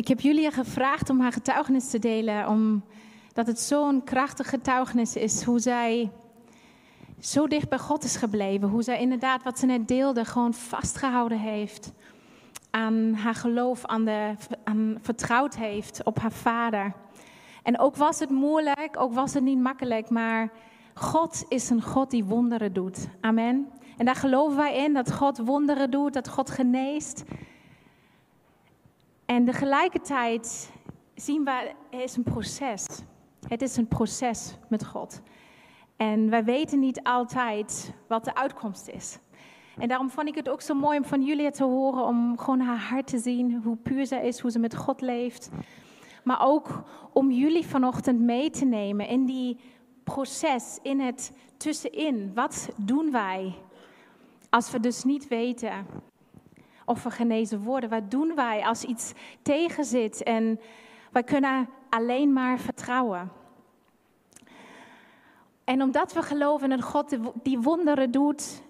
Ik heb Julia gevraagd om haar getuigenis te delen, omdat het zo'n krachtig getuigenis is. Hoe zij zo dicht bij God is gebleven. Hoe zij inderdaad, wat ze net deelde, gewoon vastgehouden heeft aan haar geloof, aan, de, aan vertrouwd heeft op haar vader. En ook was het moeilijk, ook was het niet makkelijk, maar God is een God die wonderen doet. Amen. En daar geloven wij in, dat God wonderen doet, dat God geneest. En tegelijkertijd zien we, het is een proces. Het is een proces met God. En wij weten niet altijd wat de uitkomst is. En daarom vond ik het ook zo mooi om van Julia te horen, om gewoon haar hart te zien, hoe puur zij is, hoe ze met God leeft. Maar ook om jullie vanochtend mee te nemen in die proces, in het tussenin. Wat doen wij als we dus niet weten of we genezen worden? Wat doen wij als iets tegenzit en wij kunnen alleen maar vertrouwen? En omdat we geloven in een God die wonderen doet,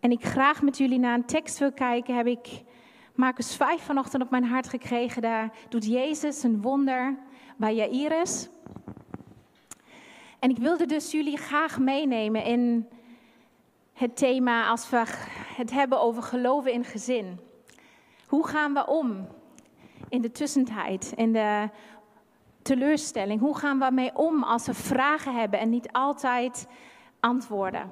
en ik graag met jullie naar een tekst wil kijken, heb ik Marcus 5 vanochtend op mijn hart gekregen. Daar doet Jezus een wonder bij Jairus. En ik wilde dus jullie graag meenemen in het thema als we het hebben over geloven in gezin. Hoe gaan we om in de tussentijd, in de teleurstelling? Hoe gaan we mee om als we vragen hebben en niet altijd antwoorden?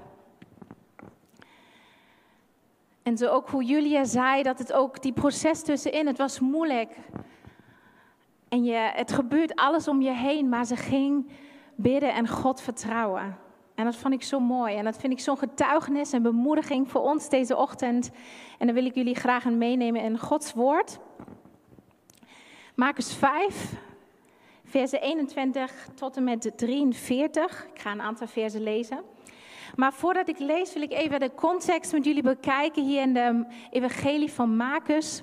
En zo ook hoe Julia zei, dat het ook die proces tussenin, het was moeilijk. En je, het gebeurt alles om je heen, maar ze ging bidden en God vertrouwen. En dat vond ik zo mooi. En dat vind ik zo'n getuigenis en bemoediging voor ons deze ochtend. En dan wil ik jullie graag aan meenemen in Gods woord. Marcus 5, versen 21 tot en met 43. Ik ga een aantal versen lezen. Maar voordat ik lees, wil ik even de context met jullie bekijken hier in de Evangelie van Marcus.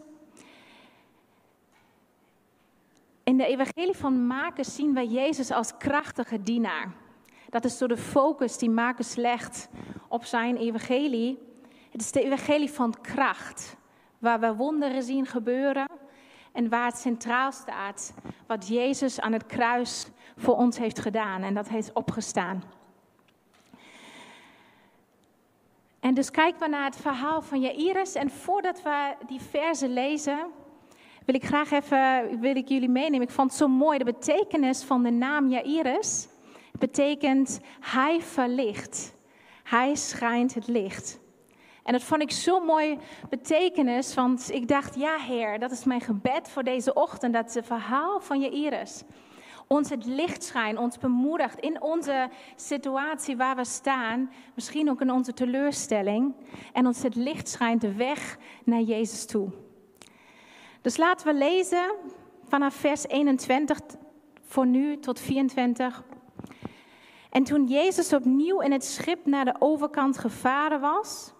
In de Evangelie van Marcus zien wij Jezus als krachtige dienaar. Dat is door de focus die Marcus legt op zijn Evangelie. Het is de Evangelie van kracht, waar we wonderen zien gebeuren en waar het centraal staat wat Jezus aan het kruis voor ons heeft gedaan en dat heeft opgestaan. En dus kijken we naar het verhaal van Jairus. En voordat we die verzen lezen, wil ik graag even wil ik jullie meenemen. Ik vond het zo mooi, de betekenis van de naam Jairus. Betekent hij verlicht. Hij schijnt het licht. En dat vond ik zo mooi betekenis, want ik dacht, ja Heer, dat is mijn gebed voor deze ochtend, dat het verhaal van Jairus ons het licht schijnt, ons bemoedigt in onze situatie waar we staan, misschien ook in onze teleurstelling. En ons het licht schijnt de weg naar Jezus toe. Dus laten we lezen vanaf vers 21 voor nu tot 24. En toen Jezus opnieuw in het schip naar de overkant gevaren was,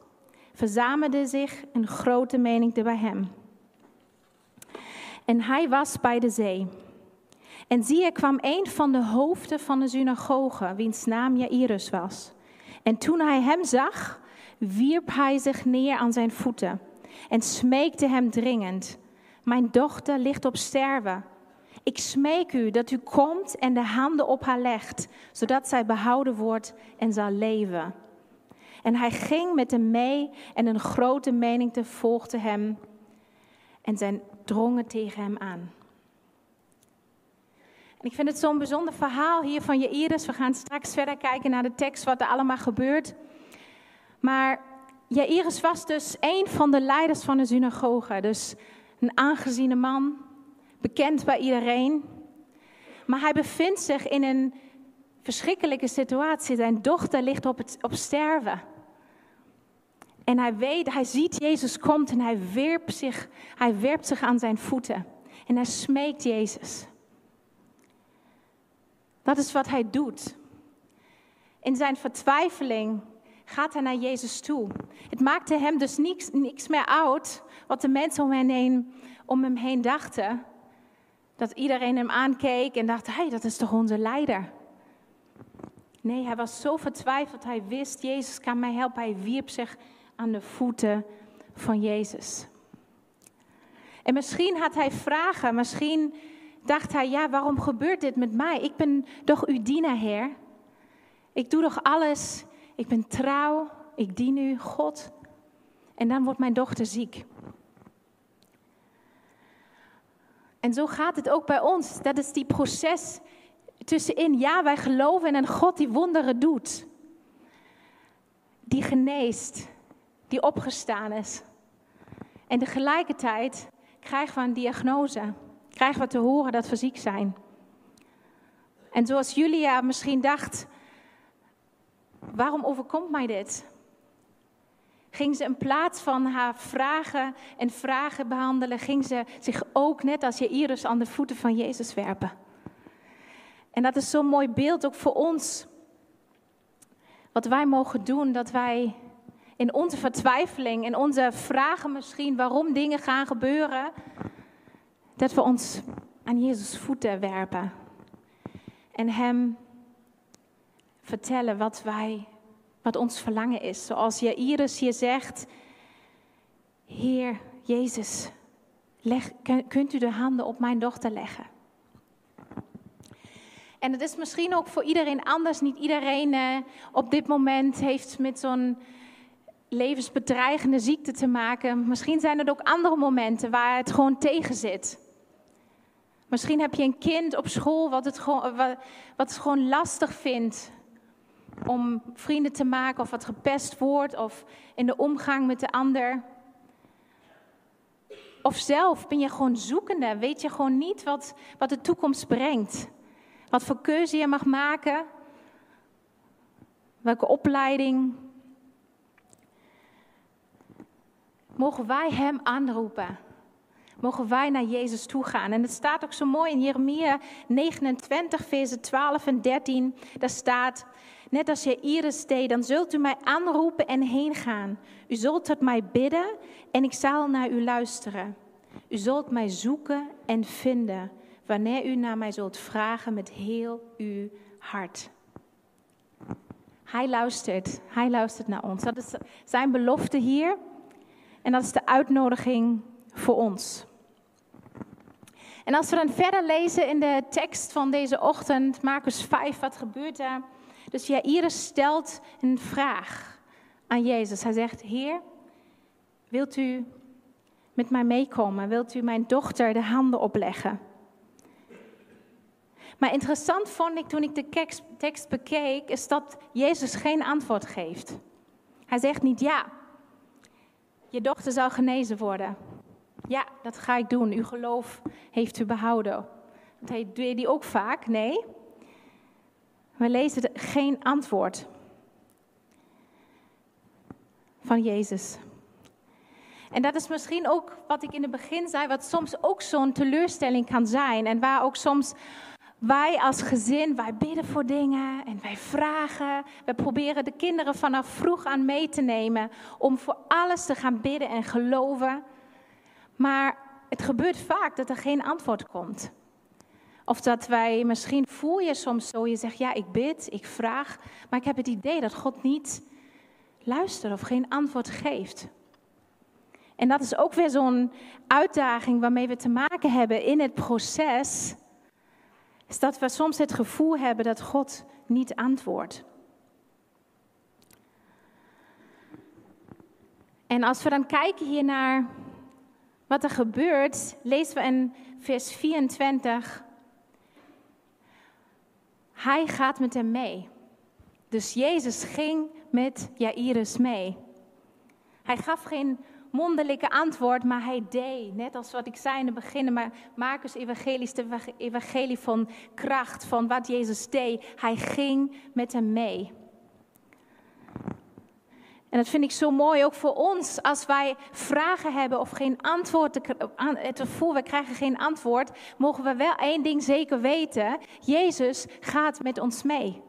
verzamelde zich een grote menigte bij hem. En hij was bij de zee. En zie, er kwam een van de hoofden van de synagoge, wiens naam Jairus was. En toen hij hem zag, wierp hij zich neer aan zijn voeten en smeekte hem dringend: Mijn dochter ligt op sterven. Ik smeek u dat u komt en de handen op haar legt, zodat zij behouden wordt en zal leven. En hij ging met hem mee en een grote menigte volgde hem en zijn drongen tegen hem aan. Ik vind het zo'n bijzonder verhaal hier van Jairus. We gaan straks verder kijken naar de tekst, wat er allemaal gebeurt. Maar Jairus was dus een van de leiders van de synagoge. Dus een aangeziene man, bekend bij iedereen. Maar hij bevindt zich in een verschrikkelijke situatie. Zijn dochter ligt op, het, op sterven. En hij weet, hij ziet Jezus komt en hij werpt zich, hij werpt zich aan zijn voeten. En hij smeekt Jezus. Dat is wat hij doet. In zijn vertwijfeling gaat hij naar Jezus toe. Het maakte hem dus niks, niks meer uit wat de mensen om hem, heen, om hem heen dachten. Dat iedereen hem aankeek en dacht, hé, hey, dat is toch onze leider? Nee, hij was zo vertwijfeld. Hij wist, Jezus kan mij helpen. Hij wierp zich aan de voeten van Jezus. En misschien had hij vragen, misschien dacht hij, ja, waarom gebeurt dit met mij? Ik ben toch uw dienaar, Heer. Ik doe toch alles, ik ben trouw, ik dien u, God. En dan wordt mijn dochter ziek. En zo gaat het ook bij ons. Dat is die proces tussenin. Ja, wij geloven in een God die wonderen doet. Die geneest, die opgestaan is. En tegelijkertijd krijgen we een diagnose. Krijgen we te horen dat we ziek zijn. En zoals Julia misschien dacht, waarom overkomt mij dit? Ging ze in plaats van haar vragen en vragen behandelen, ging ze zich ook net als Jairus aan de voeten van Jezus werpen. En dat is zo'n mooi beeld ook voor ons. Wat wij mogen doen, dat wij in onze vertwijfeling, in onze vragen misschien waarom dingen gaan gebeuren, dat we ons aan Jezus voeten werpen. En Hem vertellen wat wij, wat ons verlangen is. Zoals Jairus hier zegt, Heer Jezus, leg, kunt u de handen op mijn dochter leggen? En het is misschien ook voor iedereen anders. Niet iedereen uh, op dit moment heeft met zo'n levensbedreigende ziekte te maken. Misschien zijn er ook andere momenten waar het gewoon tegen zit. Misschien heb je een kind op school wat het gewoon, wat, wat het gewoon lastig vindt om vrienden te maken of wat gepest wordt of in de omgang met de ander. Of zelf ben je gewoon zoekende, weet je gewoon niet wat, wat de toekomst brengt. Wat voor keuze je mag maken, welke opleiding. Mogen wij Hem aanroepen? Mogen wij naar Jezus toe gaan? En het staat ook zo mooi in Jeremia 29, versen 12 en 13. Daar staat, net als je Iris deed, dan zult u mij aanroepen en heen gaan. U zult tot mij bidden en ik zal naar u luisteren. U zult mij zoeken en vinden wanneer u naar mij zult vragen met heel uw hart. Hij luistert, hij luistert naar ons. Dat is zijn belofte hier en dat is de uitnodiging voor ons. En als we dan verder lezen in de tekst van deze ochtend, Marcus 5, wat gebeurt er? Dus Jairus stelt een vraag aan Jezus. Hij zegt, Heer, wilt u met mij meekomen? Wilt u mijn dochter de handen opleggen? Maar interessant vond ik toen ik de tekst bekeek, is dat Jezus geen antwoord geeft. Hij zegt niet ja, je dochter zal genezen worden. Ja, dat ga ik doen. Uw geloof heeft u behouden. Dat deed hij ook vaak. Nee, we lezen geen antwoord van Jezus. En dat is misschien ook wat ik in het begin zei, wat soms ook zo'n teleurstelling kan zijn. En waar ook soms wij als gezin, wij bidden voor dingen en wij vragen. We proberen de kinderen vanaf vroeg aan mee te nemen om voor alles te gaan bidden en geloven. Maar het gebeurt vaak dat er geen antwoord komt. Of dat wij, misschien voel je soms zo, je zegt ja, ik bid, ik vraag, maar ik heb het idee dat God niet luistert of geen antwoord geeft. En dat is ook weer zo'n uitdaging waarmee we te maken hebben in het proces is dat we soms het gevoel hebben dat God niet antwoordt. En als we dan kijken hier naar wat er gebeurt, lezen we in vers 24. Hij gaat met hem mee. Dus Jezus ging met Jairus mee. Hij gaf geen mondelijke antwoord, maar hij deed. Net als wat ik zei in het begin, maar Marcus Evangelie is de evangelie van kracht, van wat Jezus deed. Hij ging met hem mee. En dat vind ik zo mooi ook voor ons. Als wij vragen hebben of geen antwoord, het gevoel we krijgen geen antwoord, mogen we wel één ding zeker weten. Jezus gaat met ons mee.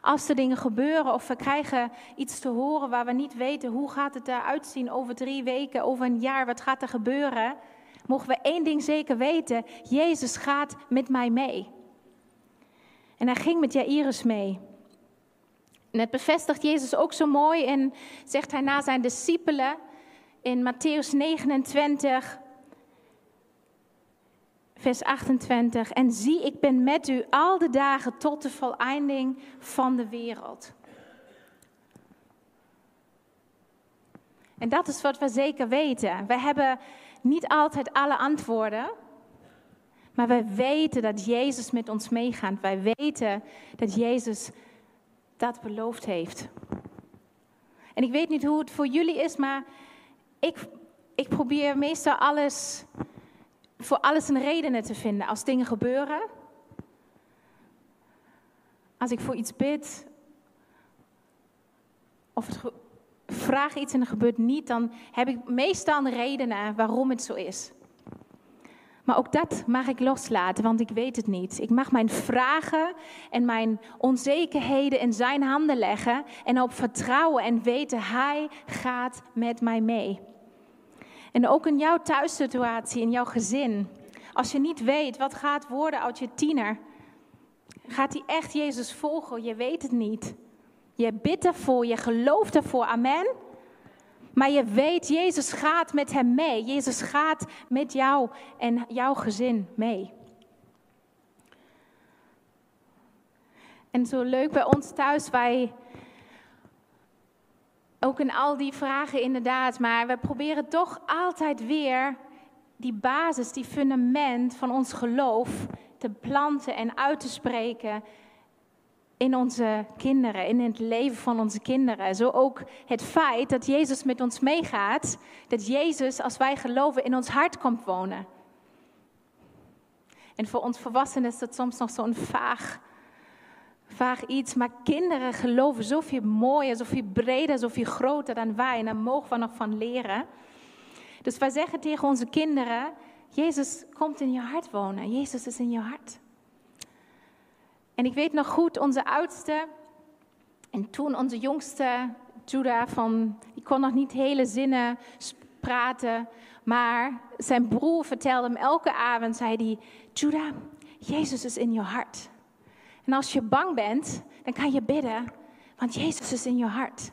Als er dingen gebeuren of we krijgen iets te horen waar we niet weten hoe gaat het eruit zien over drie weken, over een jaar, wat gaat er gebeuren, mogen we één ding zeker weten: Jezus gaat met mij mee. En hij ging met Jairus mee. En het bevestigt Jezus ook zo mooi en zegt hij na zijn discipelen in Matthäus 29, vers 28. En zie, ik ben met u al de dagen tot de voleinding van de wereld. En dat is wat we zeker weten. We hebben niet altijd alle antwoorden. Maar wij weten dat Jezus met ons meegaat. Wij weten dat Jezus dat beloofd heeft. En ik weet niet hoe het voor jullie is, maar ik, ik probeer meestal alles, voor alles een redenen te vinden. Als dingen gebeuren, als ik voor iets bid, of vraag iets en er gebeurt niet, dan heb ik meestal redenen waarom het zo is. Maar ook dat mag ik loslaten, want ik weet het niet. Ik mag mijn vragen en mijn onzekerheden in zijn handen leggen en op vertrouwen en weten, hij gaat met mij mee. En ook in jouw thuissituatie, in jouw gezin. Als je niet weet wat gaat worden uit je tiener, gaat hij echt Jezus volgen? Je weet het niet. Je bidt ervoor, je gelooft ervoor. Amen. Maar je weet, Jezus gaat met hem mee. Jezus gaat met jou en jouw gezin mee. En zo leuk bij ons thuis, wij ook in al die vragen inderdaad, maar we proberen toch altijd weer die basis, die fundament van ons geloof te planten en uit te spreken in onze kinderen, in het leven van onze kinderen. Zo ook het feit dat Jezus met ons meegaat, dat Jezus, als wij geloven, in ons hart komt wonen. En voor ons volwassenen is dat soms nog zo'n vaag, vaag iets, maar kinderen geloven zoveel mooier, zoveel breder, zoveel groter dan wij. En daar mogen we nog van leren. Dus wij zeggen tegen onze kinderen, Jezus komt in je hart wonen. Jezus is in je hart. En ik weet nog goed, onze oudste en toen onze jongste, Judah, van, die kon nog niet hele zinnen praten. Maar zijn broer vertelde hem elke avond, zei hij, Judah, Jezus is in je hart. En als je bang bent, dan kan je bidden, want Jezus is in je hart.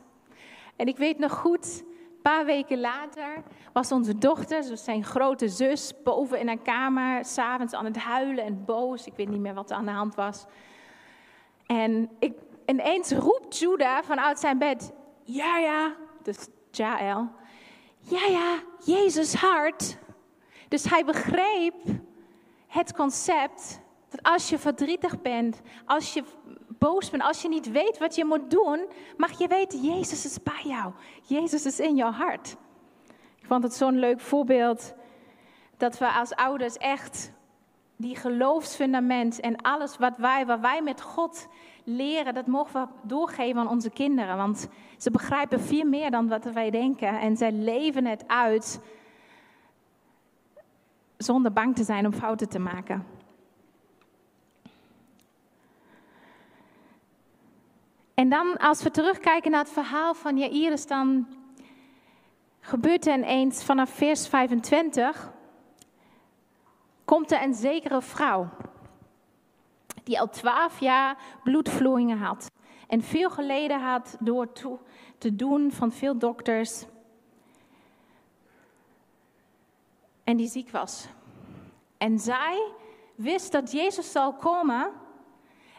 En ik weet nog goed, een paar weken later was onze dochter, dus zijn grote zus, boven in haar kamer, s'avonds aan het huilen en boos. Ik weet niet meer wat er aan de hand was. En ik, ineens roept Judah vanuit zijn bed, ja ja, dus Jael, ja ja, Jezus hart. Dus hij begreep het concept dat als je verdrietig bent, als je boos bent, als je niet weet wat je moet doen, mag je weten, Jezus is bij jou. Jezus is in jouw hart. Ik vond het zo'n leuk voorbeeld dat we als ouders echt die geloofsfundament en alles wat wij, wat wij met God leren, dat mogen we doorgeven aan onze kinderen. Want ze begrijpen veel meer dan wat wij denken. En zij leven het uit zonder bang te zijn om fouten te maken. En dan, als we terugkijken naar het verhaal van Jairus, dan gebeurt er ineens vanaf vers 25 komt er een zekere vrouw. Die al twaalf jaar bloedvloeien had. En veel geleden had door te doen van veel dokters. En die ziek was. En zij wist dat Jezus zou komen.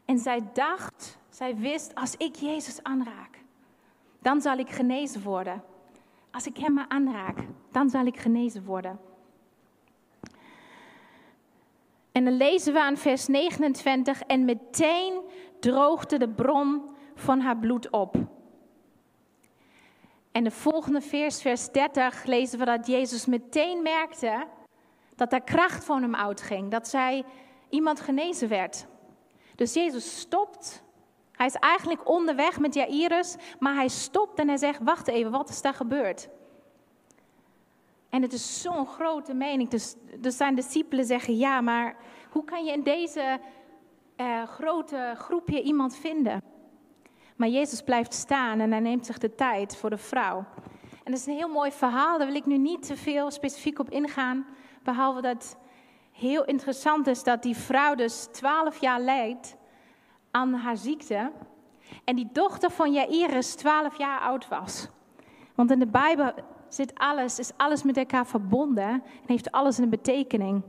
En zij dacht, zij wist, als ik Jezus aanraak, dan zal ik genezen worden. Als ik hem maar aanraak, dan zal ik genezen worden. En dan lezen we aan vers 29, en meteen droogde de bron van haar bloed op. En de volgende vers, vers 30, lezen we dat Jezus meteen merkte dat er kracht van hem uitging, dat zij iemand genezen werd. Dus Jezus stopt. Hij is eigenlijk onderweg met Jairus, maar hij stopt en hij zegt: Wacht even, wat is daar gebeurd? En het is zo'n grote mening. Dus, dus zijn discipelen zeggen: Ja, maar hoe kan je in deze uh, grote groepje iemand vinden? Maar Jezus blijft staan en hij neemt zich de tijd voor de vrouw. En dat is een heel mooi verhaal, daar wil ik nu niet te veel specifiek op ingaan. Behalve dat heel interessant is dat die vrouw dus twaalf jaar lijdt aan haar ziekte. En die dochter van Jairus twaalf jaar oud was. Want in de Bijbel zit alles, is alles met elkaar verbonden en heeft alles een betekening.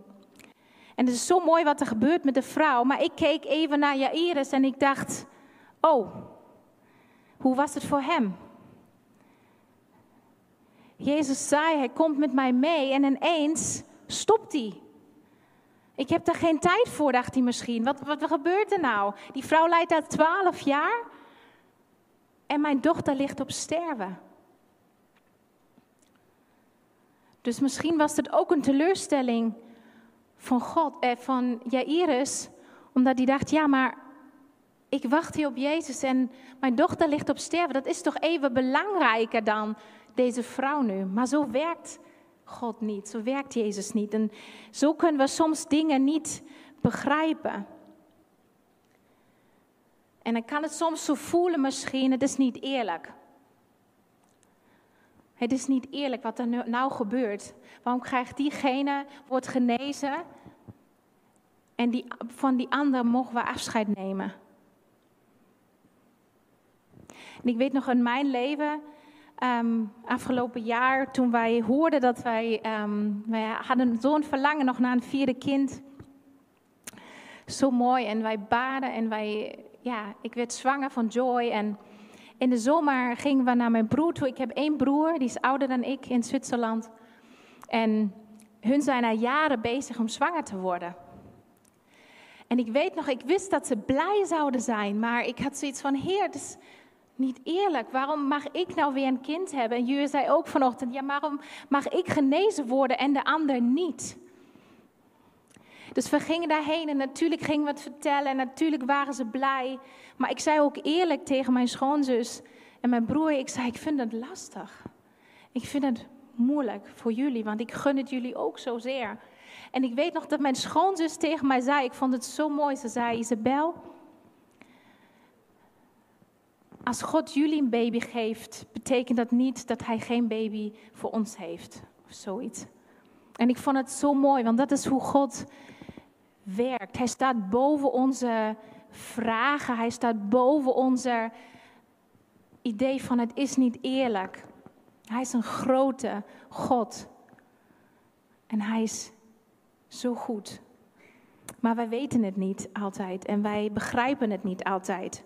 En het is zo mooi wat er gebeurt met de vrouw, maar ik keek even naar Jairus en ik dacht, oh, hoe was het voor hem? Jezus zei, hij komt met mij mee en ineens stopt hij. Ik heb daar geen tijd voor, dacht hij misschien. Wat, wat, wat gebeurt er nou? Die vrouw lijdt al twaalf jaar en mijn dochter ligt op sterven. Dus misschien was het ook een teleurstelling van God, eh, van Jairus, omdat hij dacht, ja, maar ik wacht hier op Jezus en mijn dochter ligt op sterven. Dat is toch even belangrijker dan deze vrouw nu. Maar zo werkt God niet, zo werkt Jezus niet. En zo kunnen we soms dingen niet begrijpen. En dan kan het soms zo voelen misschien, het is niet eerlijk. Het is niet eerlijk wat er nou gebeurt. Waarom krijgt diegene, wordt genezen en die, van die ander mogen we afscheid nemen? En ik weet nog in mijn leven, um, afgelopen jaar, toen wij hoorden dat wij, um, wij hadden zo'n verlangen nog naar een vierde kind. Zo mooi en wij baden en wij, ja, ik werd zwanger van Joy en in de zomer gingen we naar mijn broer toe. Ik heb één broer, die is ouder dan ik in Zwitserland. En hun zijn al jaren bezig om zwanger te worden. En ik weet nog, ik wist dat ze blij zouden zijn, maar ik had zoiets van, heer, het is niet eerlijk. Waarom mag ik nou weer een kind hebben? En jullie zei ook vanochtend, ja, waarom mag ik genezen worden en de ander niet? Dus we gingen daarheen en natuurlijk gingen we het vertellen en natuurlijk waren ze blij. Maar ik zei ook eerlijk tegen mijn schoonzus en mijn broer, ik zei, ik vind het lastig. Ik vind het moeilijk voor jullie, want ik gun het jullie ook zozeer. En ik weet nog dat mijn schoonzus tegen mij zei, ik vond het zo mooi, ze zei, Isabel, als God jullie een baby geeft, betekent dat niet dat hij geen baby voor ons heeft. Of zoiets. En ik vond het zo mooi, want dat is hoe God werkt. Hij staat boven onze vragen, hij staat boven onze idee van het is niet eerlijk. Hij is een grote God. En hij is zo goed. Maar wij weten het niet altijd en wij begrijpen het niet altijd.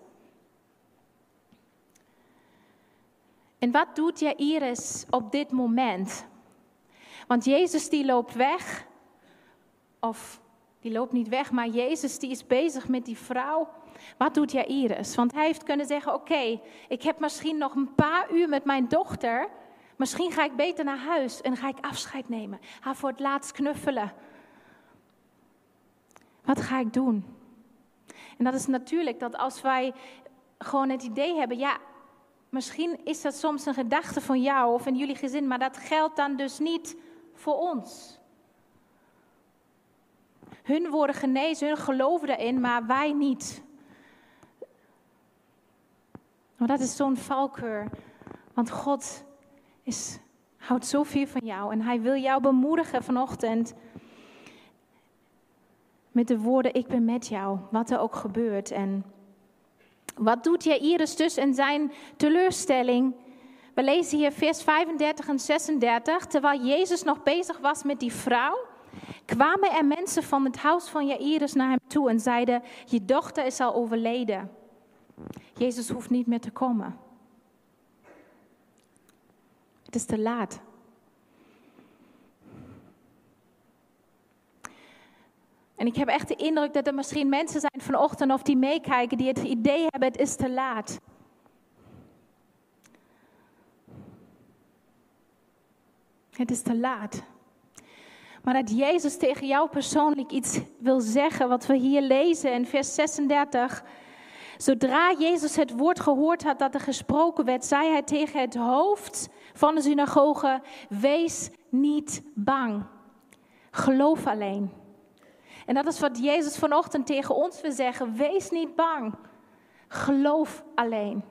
En wat doet Jairus op dit moment? Want Jezus die loopt weg, of die loopt niet weg, maar Jezus die is bezig met die vrouw. Wat doet Jairus? Want hij heeft kunnen zeggen, oké, ik heb misschien nog een paar uur met mijn dochter. Misschien ga ik beter naar huis en ga ik afscheid nemen. Haar voor het laatst knuffelen. Wat ga ik doen? En dat is natuurlijk dat als wij gewoon het idee hebben, ja, Misschien is dat soms een gedachte van jou of in jullie gezin, maar dat geldt dan dus niet voor ons. Hun worden genezen, hun geloven erin, maar wij niet. Maar dat is zo'n valkeur. Want God is, houdt zoveel van jou en hij wil jou bemoedigen vanochtend. Met de woorden, ik ben met jou, wat er ook gebeurt. En wat doet Jairus dus in zijn teleurstelling? We lezen hier vers 35 en 36. Terwijl Jezus nog bezig was met die vrouw, kwamen er mensen van het huis van Jairus naar hem toe en zeiden: Je dochter is al overleden. Jezus hoeft niet meer te komen. Het is te laat. En ik heb echt de indruk dat er misschien mensen zijn vanochtend of die meekijken die het idee hebben, het is te laat. Het is te laat. Maar dat Jezus tegen jou persoonlijk iets wil zeggen, wat we hier lezen in vers 36. Zodra Jezus het woord gehoord had dat er gesproken werd, zei hij tegen het hoofd van de synagoge: Wees niet bang. Geloof alleen. En dat is wat Jezus vanochtend tegen ons wil zeggen. Wees niet bang. Geloof alleen.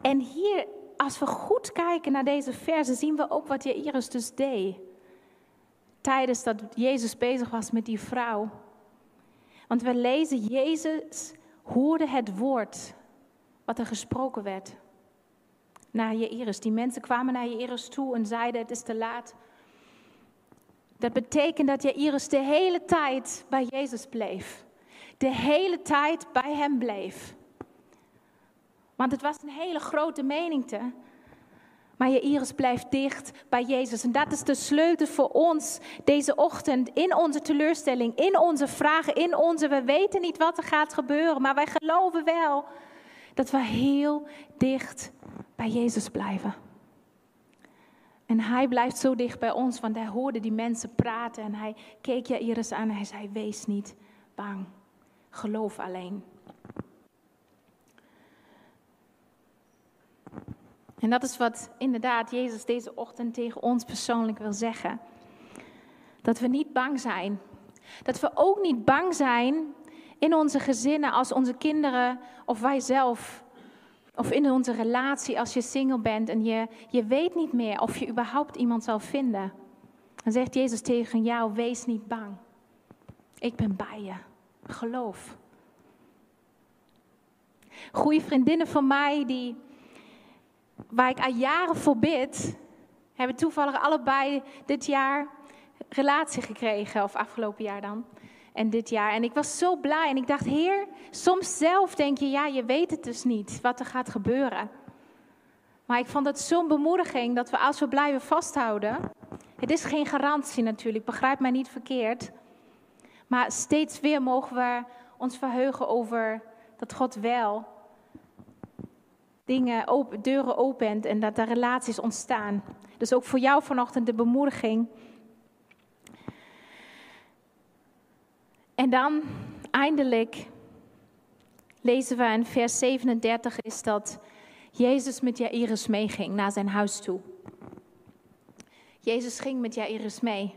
En hier, als we goed kijken naar deze versen, zien we ook wat Jairus dus deed. Tijdens dat Jezus bezig was met die vrouw. Want we lezen, Jezus hoorde het woord wat er gesproken werd. naar Jairus. Die mensen kwamen naar Jairus toe en zeiden: Het is te laat. Dat betekent dat Jairus de hele tijd bij Jezus bleef. De hele tijd bij hem bleef. Want het was een hele grote menigte. Maar Jairus blijft dicht bij Jezus. En dat is de sleutel voor ons deze ochtend. In onze teleurstelling, in onze vragen, in onze... We weten niet wat er gaat gebeuren, maar wij geloven wel dat we heel dicht bij Jezus blijven. En hij blijft zo dicht bij ons, want hij hoorde die mensen praten en hij keek Jairus aan en hij zei, wees niet bang, geloof alleen. En dat is wat inderdaad Jezus deze ochtend tegen ons persoonlijk wil zeggen. Dat we niet bang zijn. Dat we ook niet bang zijn in onze gezinnen als onze kinderen of wij zelf. Of in onze relatie als je single bent en je, je weet niet meer of je überhaupt iemand zal vinden. Dan zegt Jezus tegen jou, wees niet bang. Ik ben bij je. Geloof. Goede vriendinnen van mij die waar ik al jaren voor bid, hebben toevallig allebei dit jaar relatie gekregen, of afgelopen jaar dan. En dit jaar. En ik was zo blij. En ik dacht, Heer, soms zelf denk je, ja, je weet het dus niet wat er gaat gebeuren. Maar ik vond het zo'n bemoediging dat we als we blijven vasthouden. Het is geen garantie natuurlijk, begrijp mij niet verkeerd. Maar steeds weer mogen we ons verheugen over dat God wel dingen open, deuren opent en dat er relaties ontstaan. Dus ook voor jou vanochtend de bemoediging. En dan eindelijk lezen we in vers 37 is dat Jezus met Jairus meeging naar zijn huis toe. Jezus ging met Jairus mee.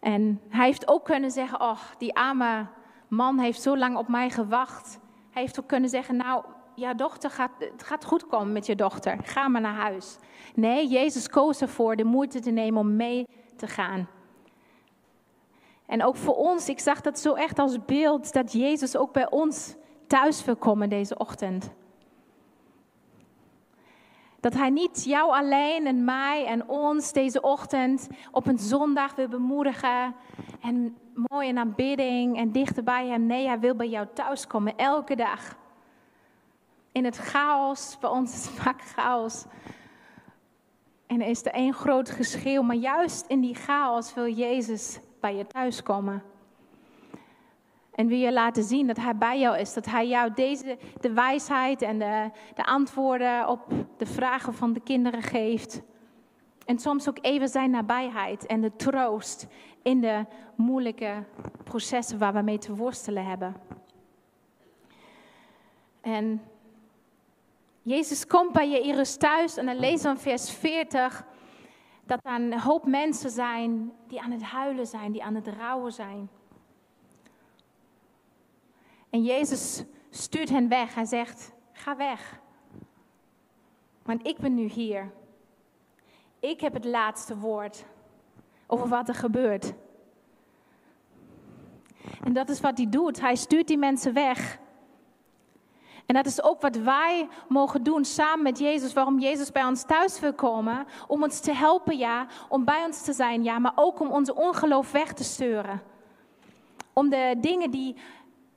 En hij heeft ook kunnen zeggen, oh, die arme man heeft zo lang op mij gewacht. Hij heeft ook kunnen zeggen, nou, ja dochter, gaat, het gaat goed komen met je dochter. Ga maar naar huis. Nee, Jezus koos ervoor de moeite te nemen om mee te gaan. En ook voor ons, ik zag dat zo echt als beeld dat Jezus ook bij ons thuis wil komen deze ochtend. Dat Hij niet jou alleen en mij en ons deze ochtend op een zondag wil bemoedigen en mooi in aanbidding en dichter bij Hem. Nee, Hij wil bij jou thuis komen elke dag in het chaos, bij ons is het vaak chaos. En er is er één groot geschreeuw, maar juist in die chaos wil Jezus bij je thuis komen. En wil je laten zien dat Hij bij jou is, dat Hij jou deze, de wijsheid en de, de antwoorden op de vragen van de kinderen geeft. En soms ook even zijn nabijheid en de troost in de moeilijke processen waar we mee te worstelen hebben. En Jezus komt bij Jairus thuis en dan lezen in vers 40 dat er een hoop mensen zijn die aan het huilen zijn, die aan het rouwen zijn. En Jezus stuurt hen weg. Hij zegt, ga weg. Want ik ben nu hier. Ik heb het laatste woord over wat er gebeurt. En dat is wat hij doet. Hij stuurt die mensen weg. En dat is ook wat wij mogen doen samen met Jezus. Waarom Jezus bij ons thuis wil komen. Om ons te helpen, ja. Om bij ons te zijn, ja. Maar ook om onze ongeloof weg te sturen. Om de dingen die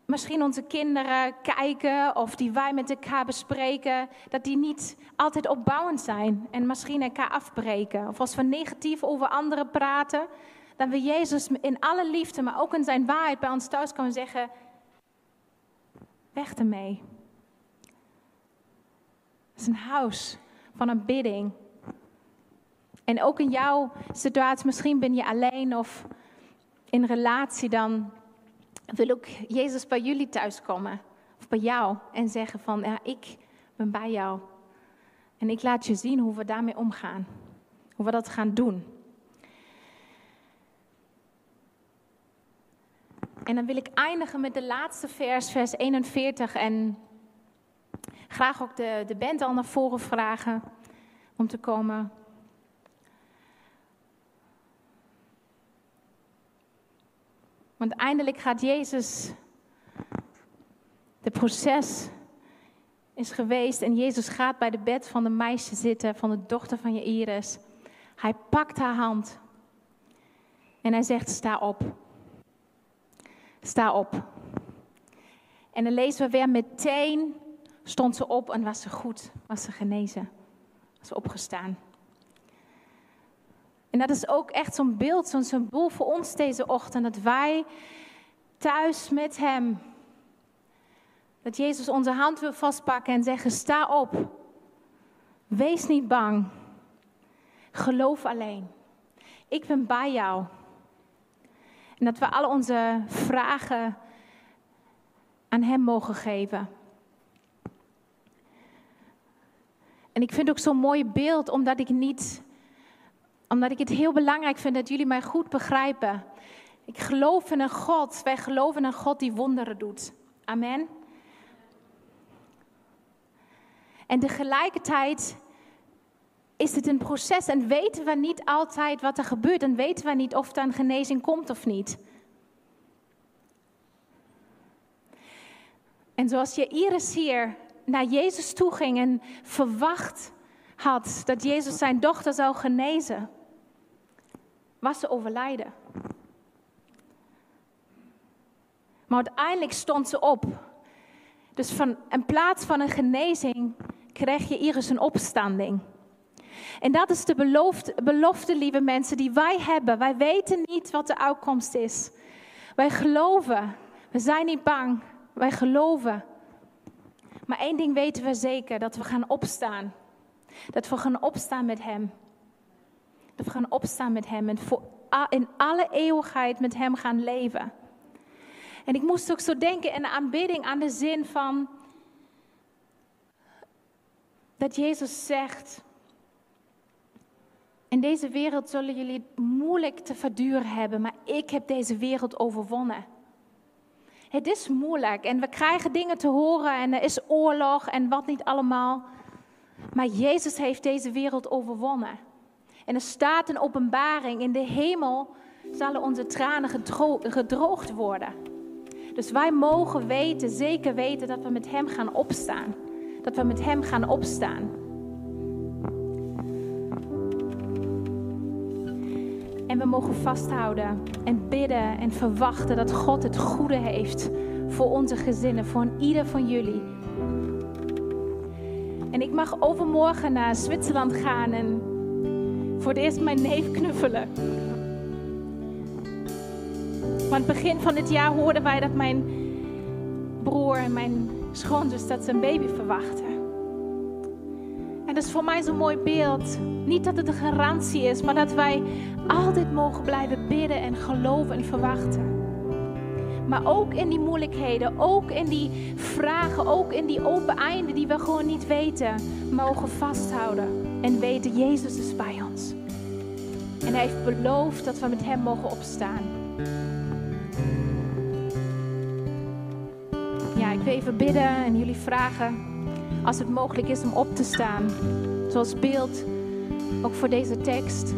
misschien onze kinderen kijken of die wij met elkaar bespreken, dat die niet altijd opbouwend zijn en misschien elkaar afbreken. Of als we negatief over anderen praten, dan wil Jezus in alle liefde, maar ook in zijn waarheid bij ons thuis komen zeggen: weg ermee is een huis van een bidding. En ook in jouw situatie, misschien ben je alleen of in relatie, dan wil ook Jezus bij jullie thuiskomen. Of bij jou en zeggen van, ja, ik ben bij jou. En ik laat je zien hoe we daarmee omgaan. Hoe we dat gaan doen. En dan wil ik eindigen met de laatste vers, vers 41. En graag ook de, de band al naar voren vragen om te komen. Want eindelijk gaat Jezus de proces is geweest en Jezus gaat bij de bed van de meisje zitten, van de dochter van Jairus. Hij pakt haar hand en hij zegt: Sta op. Sta op. En dan lezen we weer meteen stond ze op en was ze goed, was ze genezen, was ze opgestaan. En dat is ook echt zo'n beeld, zo'n symbool voor ons deze ochtend, dat wij thuis met Hem, dat Jezus onze hand wil vastpakken en zeggen, sta op, wees niet bang, geloof alleen, ik ben bij jou. En dat we alle onze vragen aan Hem mogen geven. En ik vind ook zo'n mooi beeld, omdat ik niet, omdat ik het heel belangrijk vind dat jullie mij goed begrijpen. Ik geloof in een God, wij geloven in een God die wonderen doet. Amen. En tegelijkertijd is het een proces en weten we niet altijd wat er gebeurt en weten we niet of er een genezing komt of niet. En zoals je Iris hier naar Jezus toe ging en verwacht had dat Jezus zijn dochter zou genezen, was ze overlijden. Maar uiteindelijk stond ze op. Dus van, in plaats van een genezing kreeg je Iris een opstanding. En dat is de belofte, belofte, lieve mensen, die wij hebben. Wij weten niet wat de uitkomst is. Wij geloven. We zijn niet bang. Wij geloven. Maar één ding weten we zeker: dat we gaan opstaan. Dat we gaan opstaan met Hem. Dat we gaan opstaan met Hem en voor, in alle eeuwigheid met Hem gaan leven. En ik moest ook zo denken in de aanbidding aan de zin van dat Jezus zegt: In deze wereld zullen jullie moeilijk te verduren hebben, maar ik heb deze wereld overwonnen. Het is moeilijk en we krijgen dingen te horen en er is oorlog en wat niet allemaal. Maar Jezus heeft deze wereld overwonnen. En er staat een openbaring, in de hemel zullen onze tranen gedroogd worden. Dus wij mogen weten, zeker weten, dat we met Hem gaan opstaan. Dat we met Hem gaan opstaan. En we mogen vasthouden en bidden en verwachten dat God het goede heeft voor onze gezinnen, voor ieder van jullie. En ik mag overmorgen naar Zwitserland gaan en voor het eerst mijn neef knuffelen. Aan het begin van het jaar hoorden wij dat mijn broer en mijn schoonzus dat ze een baby verwachten. En dat is voor mij zo'n mooi beeld. Niet dat het een garantie is, maar dat wij altijd mogen blijven bidden en geloven en verwachten. Maar ook in die moeilijkheden, ook in die vragen, ook in die open einden die we gewoon niet weten, mogen vasthouden en weten, Jezus is bij ons. En hij heeft beloofd dat we met hem mogen opstaan. Ja, ik wil even bidden en jullie vragen als het mogelijk is om op te staan. Zoals beeld, ook voor deze tekst.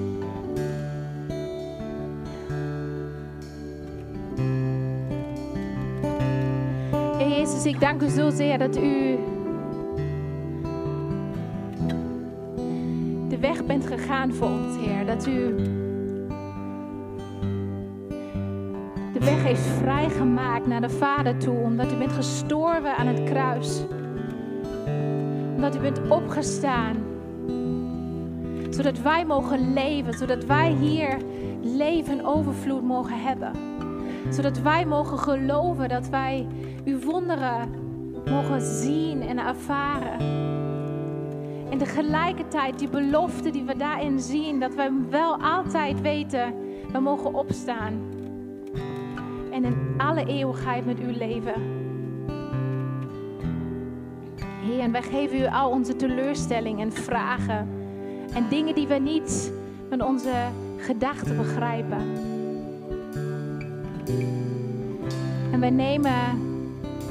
Jezus, ik dank u zozeer dat u de weg bent gegaan voor ons, Heer. Dat u de weg heeft vrijgemaakt naar de Vader toe, omdat u bent gestorven aan het kruis. Omdat u bent opgestaan, zodat wij mogen leven, zodat wij hier leven overvloed mogen hebben. Zodat wij mogen geloven dat wij uw wonderen mogen zien en ervaren. En tegelijkertijd die belofte die we daarin zien, dat we wel altijd weten, we mogen opstaan. En in alle eeuwigheid met u leven. Heer, en wij geven u al onze teleurstellingen en vragen. En dingen die we niet met onze gedachten begrijpen. En wij nemen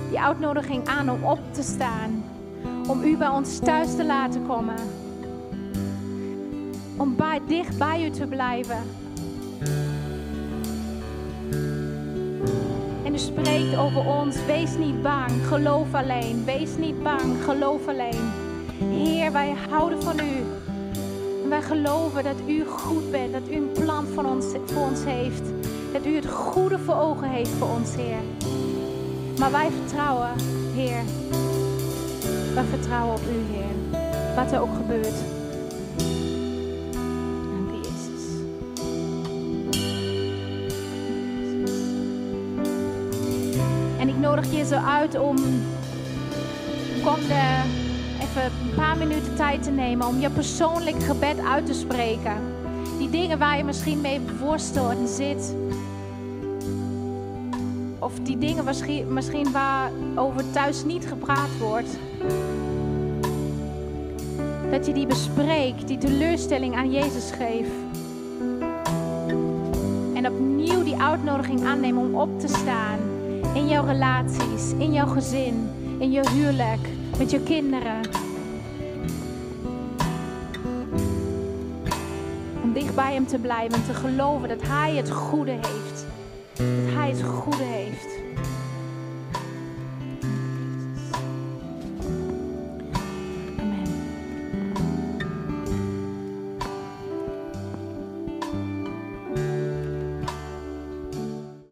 die uitnodiging aan om op te staan. Om u bij ons thuis te laten komen. Om bij, dicht bij u te blijven. En En u spreekt over ons, wees niet bang, geloof alleen. Wees niet bang, geloof alleen. Heer, wij houden van u. En wij geloven dat u goed bent, dat u een plan voor ons heeft. Dat u het goede voor ogen heeft voor ons, Heer. Maar wij vertrouwen, Heer. Wij vertrouwen op u, Heer. Wat er ook gebeurt. En ik nodig je zo uit om komende even een paar minuten tijd te nemen om je persoonlijk gebed uit te spreken. Die dingen waar je misschien mee worstelt en zit. Of die dingen misschien, misschien waarover thuis niet gepraat wordt. Dat je die bespreekt, die teleurstelling aan Jezus geeft. En opnieuw die uitnodiging aannemen om op te staan. In jouw relaties, in jouw gezin, in je huwelijk, met je kinderen. Om dicht bij Hem te blijven en te geloven dat Hij het goede heeft. Dat Hij het goede heeft.